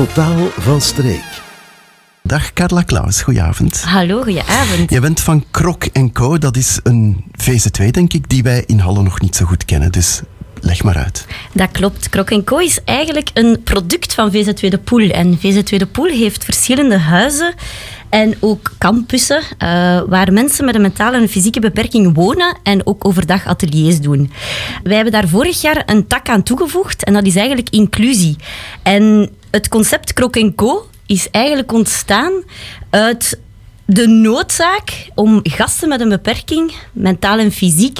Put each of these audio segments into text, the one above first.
Totaal van streek. Dag Carla Klaus, goedenavond. Hallo, goedenavond. Je bent van Krok Co. Dat is een VZ2, denk ik, die wij in Halle nog niet zo goed kennen. Dus leg maar uit. Dat klopt. Krok Co is eigenlijk een product van VZ2 De Poel. En VZ2 De Poel heeft verschillende huizen en ook campussen uh, waar mensen met een mentale en fysieke beperking wonen en ook overdag ateliers doen. Wij hebben daar vorig jaar een tak aan toegevoegd en dat is eigenlijk inclusie. En het concept Krok Co is eigenlijk ontstaan uit de noodzaak om gasten met een beperking, mentaal en fysiek,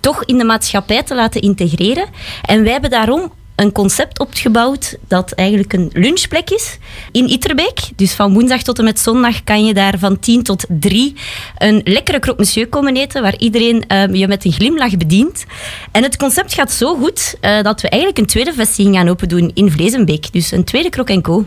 toch in de maatschappij te laten integreren. En wij hebben daarom een concept opgebouwd dat eigenlijk een lunchplek is in Itterbeek. Dus van woensdag tot en met zondag kan je daar van 10 tot 3 een lekkere croque monsieur komen eten, waar iedereen uh, je met een glimlach bedient. En het concept gaat zo goed uh, dat we eigenlijk een tweede vestiging gaan open doen in Vlezenbeek. Dus een tweede Croque Co.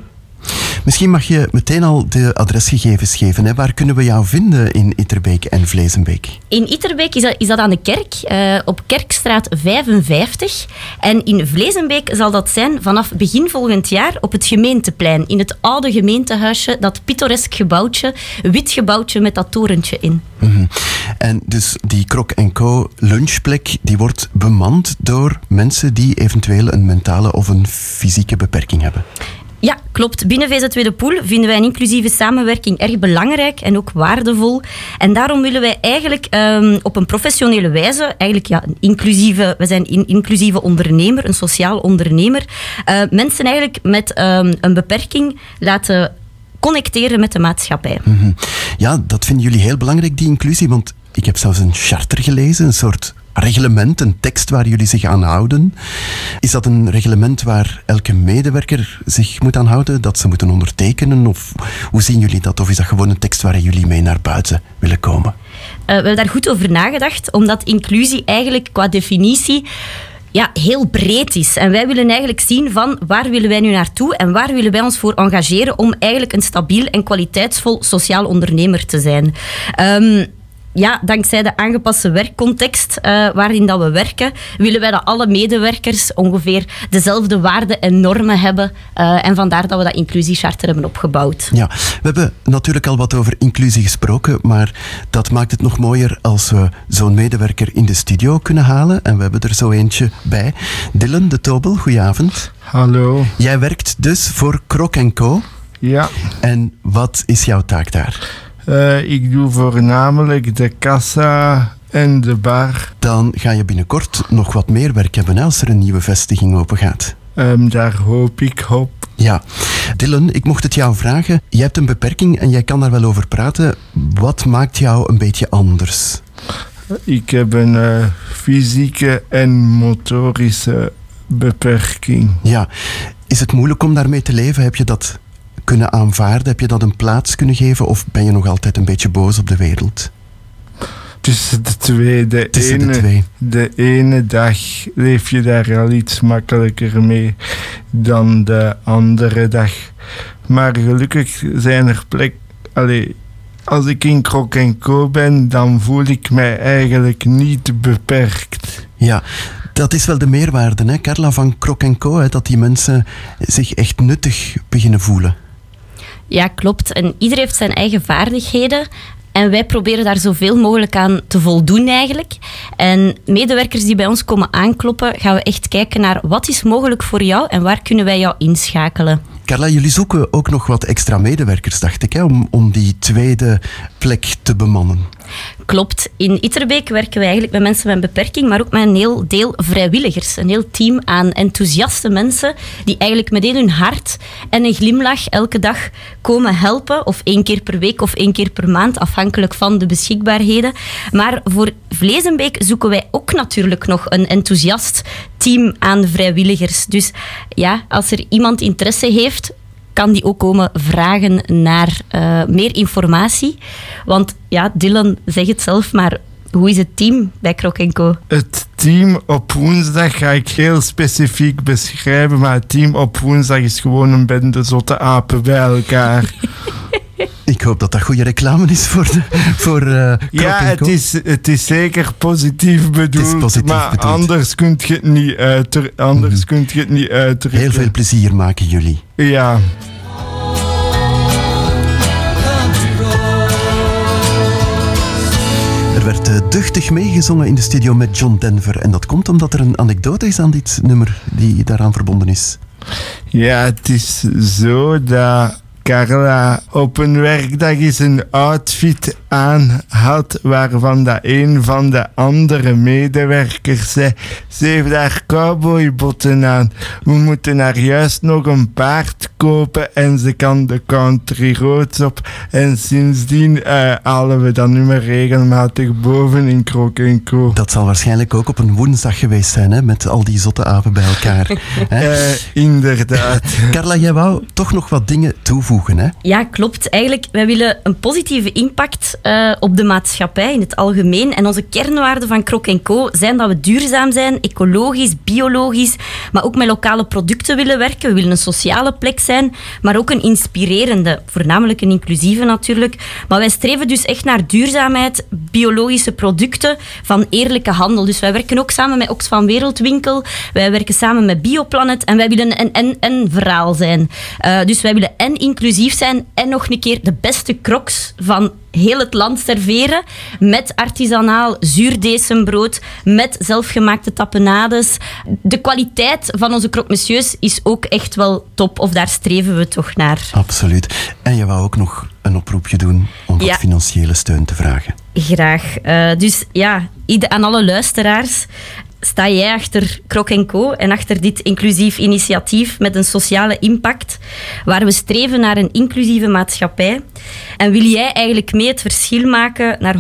Misschien mag je meteen al de adresgegevens geven. Hè. Waar kunnen we jou vinden in Itterbeek en Vlezenbeek? In Itterbeek is dat, is dat aan de kerk, uh, op Kerkstraat 55. En in Vlezenbeek zal dat zijn vanaf begin volgend jaar op het gemeenteplein. In het oude gemeentehuisje, dat pittoresk gebouwtje, wit gebouwtje met dat torentje in. Mm -hmm. En dus die Krok Co lunchplek, die wordt bemand door mensen die eventueel een mentale of een fysieke beperking hebben. Ja, klopt. Binnen VZ Tweede Poel vinden wij een inclusieve samenwerking erg belangrijk en ook waardevol. En daarom willen wij eigenlijk um, op een professionele wijze, eigenlijk ja, een inclusieve, we zijn een inclusieve ondernemer, een sociaal ondernemer, uh, mensen eigenlijk met um, een beperking laten connecteren met de maatschappij. -hmm. Ja, dat vinden jullie heel belangrijk, die inclusie, want ik heb zelfs een charter gelezen, een soort reglement, een tekst waar jullie zich aan houden. Is dat een reglement waar elke medewerker zich moet aan houden, dat ze moeten ondertekenen? Of hoe zien jullie dat? Of is dat gewoon een tekst waar jullie mee naar buiten willen komen? Uh, we hebben daar goed over nagedacht, omdat inclusie eigenlijk qua definitie ja, heel breed is. En wij willen eigenlijk zien van waar willen wij nu naartoe en waar willen wij ons voor engageren om eigenlijk een stabiel en kwaliteitsvol sociaal ondernemer te zijn. Um, ja, dankzij de aangepaste werkcontext uh, waarin dat we werken, willen wij dat alle medewerkers ongeveer dezelfde waarden en normen hebben. Uh, en vandaar dat we dat inclusiecharter hebben opgebouwd. Ja, we hebben natuurlijk al wat over inclusie gesproken, maar dat maakt het nog mooier als we zo'n medewerker in de studio kunnen halen. En we hebben er zo eentje bij. Dylan de Tobel, goedenavond. Hallo. Jij werkt dus voor Krok Co. Ja. En wat is jouw taak daar? Uh, ik doe voornamelijk de kassa en de bar. Dan ga je binnenkort nog wat meer werk hebben als er een nieuwe vestiging open gaat. Um, daar hoop ik op. Ja. Dylan, ik mocht het jou vragen. Je hebt een beperking en jij kan daar wel over praten. Wat maakt jou een beetje anders? Ik heb een uh, fysieke en motorische beperking. Ja. Is het moeilijk om daarmee te leven? Heb je dat kunnen aanvaarden? Heb je dat een plaats kunnen geven of ben je nog altijd een beetje boos op de wereld? Tussen de twee. De, Tussen ene, de, twee. de ene dag leef je daar al iets makkelijker mee dan de andere dag. Maar gelukkig zijn er plek. Allee, als ik in Krok Co ben, dan voel ik mij eigenlijk niet beperkt. Ja, dat is wel de meerwaarde, hè, Carla, van Krok Co, hè, dat die mensen zich echt nuttig beginnen voelen. Ja, klopt. En iedereen heeft zijn eigen vaardigheden. En wij proberen daar zoveel mogelijk aan te voldoen eigenlijk. En medewerkers die bij ons komen aankloppen, gaan we echt kijken naar wat is mogelijk voor jou en waar kunnen wij jou inschakelen. Carla, jullie zoeken ook nog wat extra medewerkers, dacht ik, hè, om, om die tweede plek te bemannen. Klopt. In Itterbeek werken wij eigenlijk met mensen met een beperking, maar ook met een heel deel vrijwilligers. Een heel team aan enthousiaste mensen die eigenlijk met hun hart en een glimlach elke dag komen helpen. Of één keer per week of één keer per maand, afhankelijk van de beschikbaarheden. Maar voor Vlezenbeek zoeken wij ook natuurlijk nog een enthousiast team aan vrijwilligers. Dus ja, als er iemand interesse heeft, kan die ook komen vragen naar uh, meer informatie. Want ja, Dylan zegt het zelf, maar hoe is het team bij Krok Co? Het team op woensdag ga ik heel specifiek beschrijven, maar het team op woensdag is gewoon een bende zotte apen bij elkaar. Ik hoop dat dat goede reclame is voor, de, voor eh, Ja, het is, het is zeker positief bedoeld. Het is positief maar bedoeld. anders kunt je het niet, uiter, anders mhm. kunt het niet. Heel veel plezier maken jullie. Ja. Er werd eh, duchtig meegezongen in de studio met John Denver. En dat komt omdat er een anekdote is aan dit nummer die daaraan verbonden is. Ja, het is zo dat Carla op een werkdag eens een outfit aan had waarvan dat een van de andere medewerkers zei ze heeft daar cowboybotten aan. We moeten haar juist nog een paard kopen en ze kan de country roads op. En sindsdien uh, halen we dat nummer regelmatig boven in Krok Co. Dat zal waarschijnlijk ook op een woensdag geweest zijn, hè, met al die zotte apen bij elkaar. uh, inderdaad. Carla, jij wou toch nog wat dingen toevoegen, hè? Ja, klopt. Eigenlijk, wij willen een positieve impact uh, op de maatschappij in het algemeen. En onze kernwaarden van Krok Co zijn dat we duurzaam zijn, ecologisch, biologisch, maar ook met lokale producten willen werken. We willen een sociale plek zijn, maar ook een inspirerende, voornamelijk een inclusieve natuurlijk. Maar wij streven dus echt naar duurzaamheid, biologische producten van eerlijke handel. Dus wij werken ook samen met Oxfam Wereldwinkel, wij werken samen met Bioplanet en wij willen een en-en verhaal zijn. Uh, dus wij willen en inclusief zijn en nog een keer de beste crocs van heel het land serveren. Met artisanaal zuurdesembrood, met zelfgemaakte tapenades. De kwaliteit van onze croque is ook echt wel top. Of daar streven we toch naar. Absoluut. En je wou ook nog een oproepje doen om wat financiële steun te vragen. Graag. Uh, dus ja, aan alle luisteraars sta jij achter Krok Co en achter dit inclusief initiatief met een sociale impact, waar we streven naar een inclusieve maatschappij. En wil jij eigenlijk mee het verschil maken naar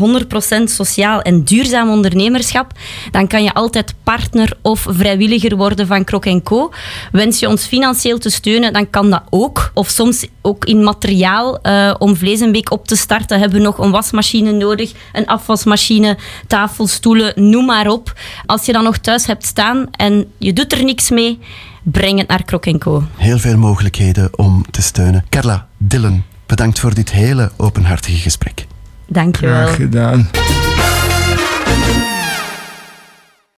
100% sociaal en duurzaam ondernemerschap, dan kan je altijd partner of vrijwilliger worden van Krok Co. Wens je ons financieel te steunen, dan kan dat ook. Of soms ook in materiaal. Uh, om Week op te starten hebben we nog een wasmachine nodig, een afwasmachine, tafelstoelen, noem maar op. Als je dan nog thuis hebt staan en je doet er niks mee, breng het naar Krok Co. Heel veel mogelijkheden om te steunen. Carla, Dylan, bedankt voor dit hele openhartige gesprek. Dank je wel. Graag gedaan.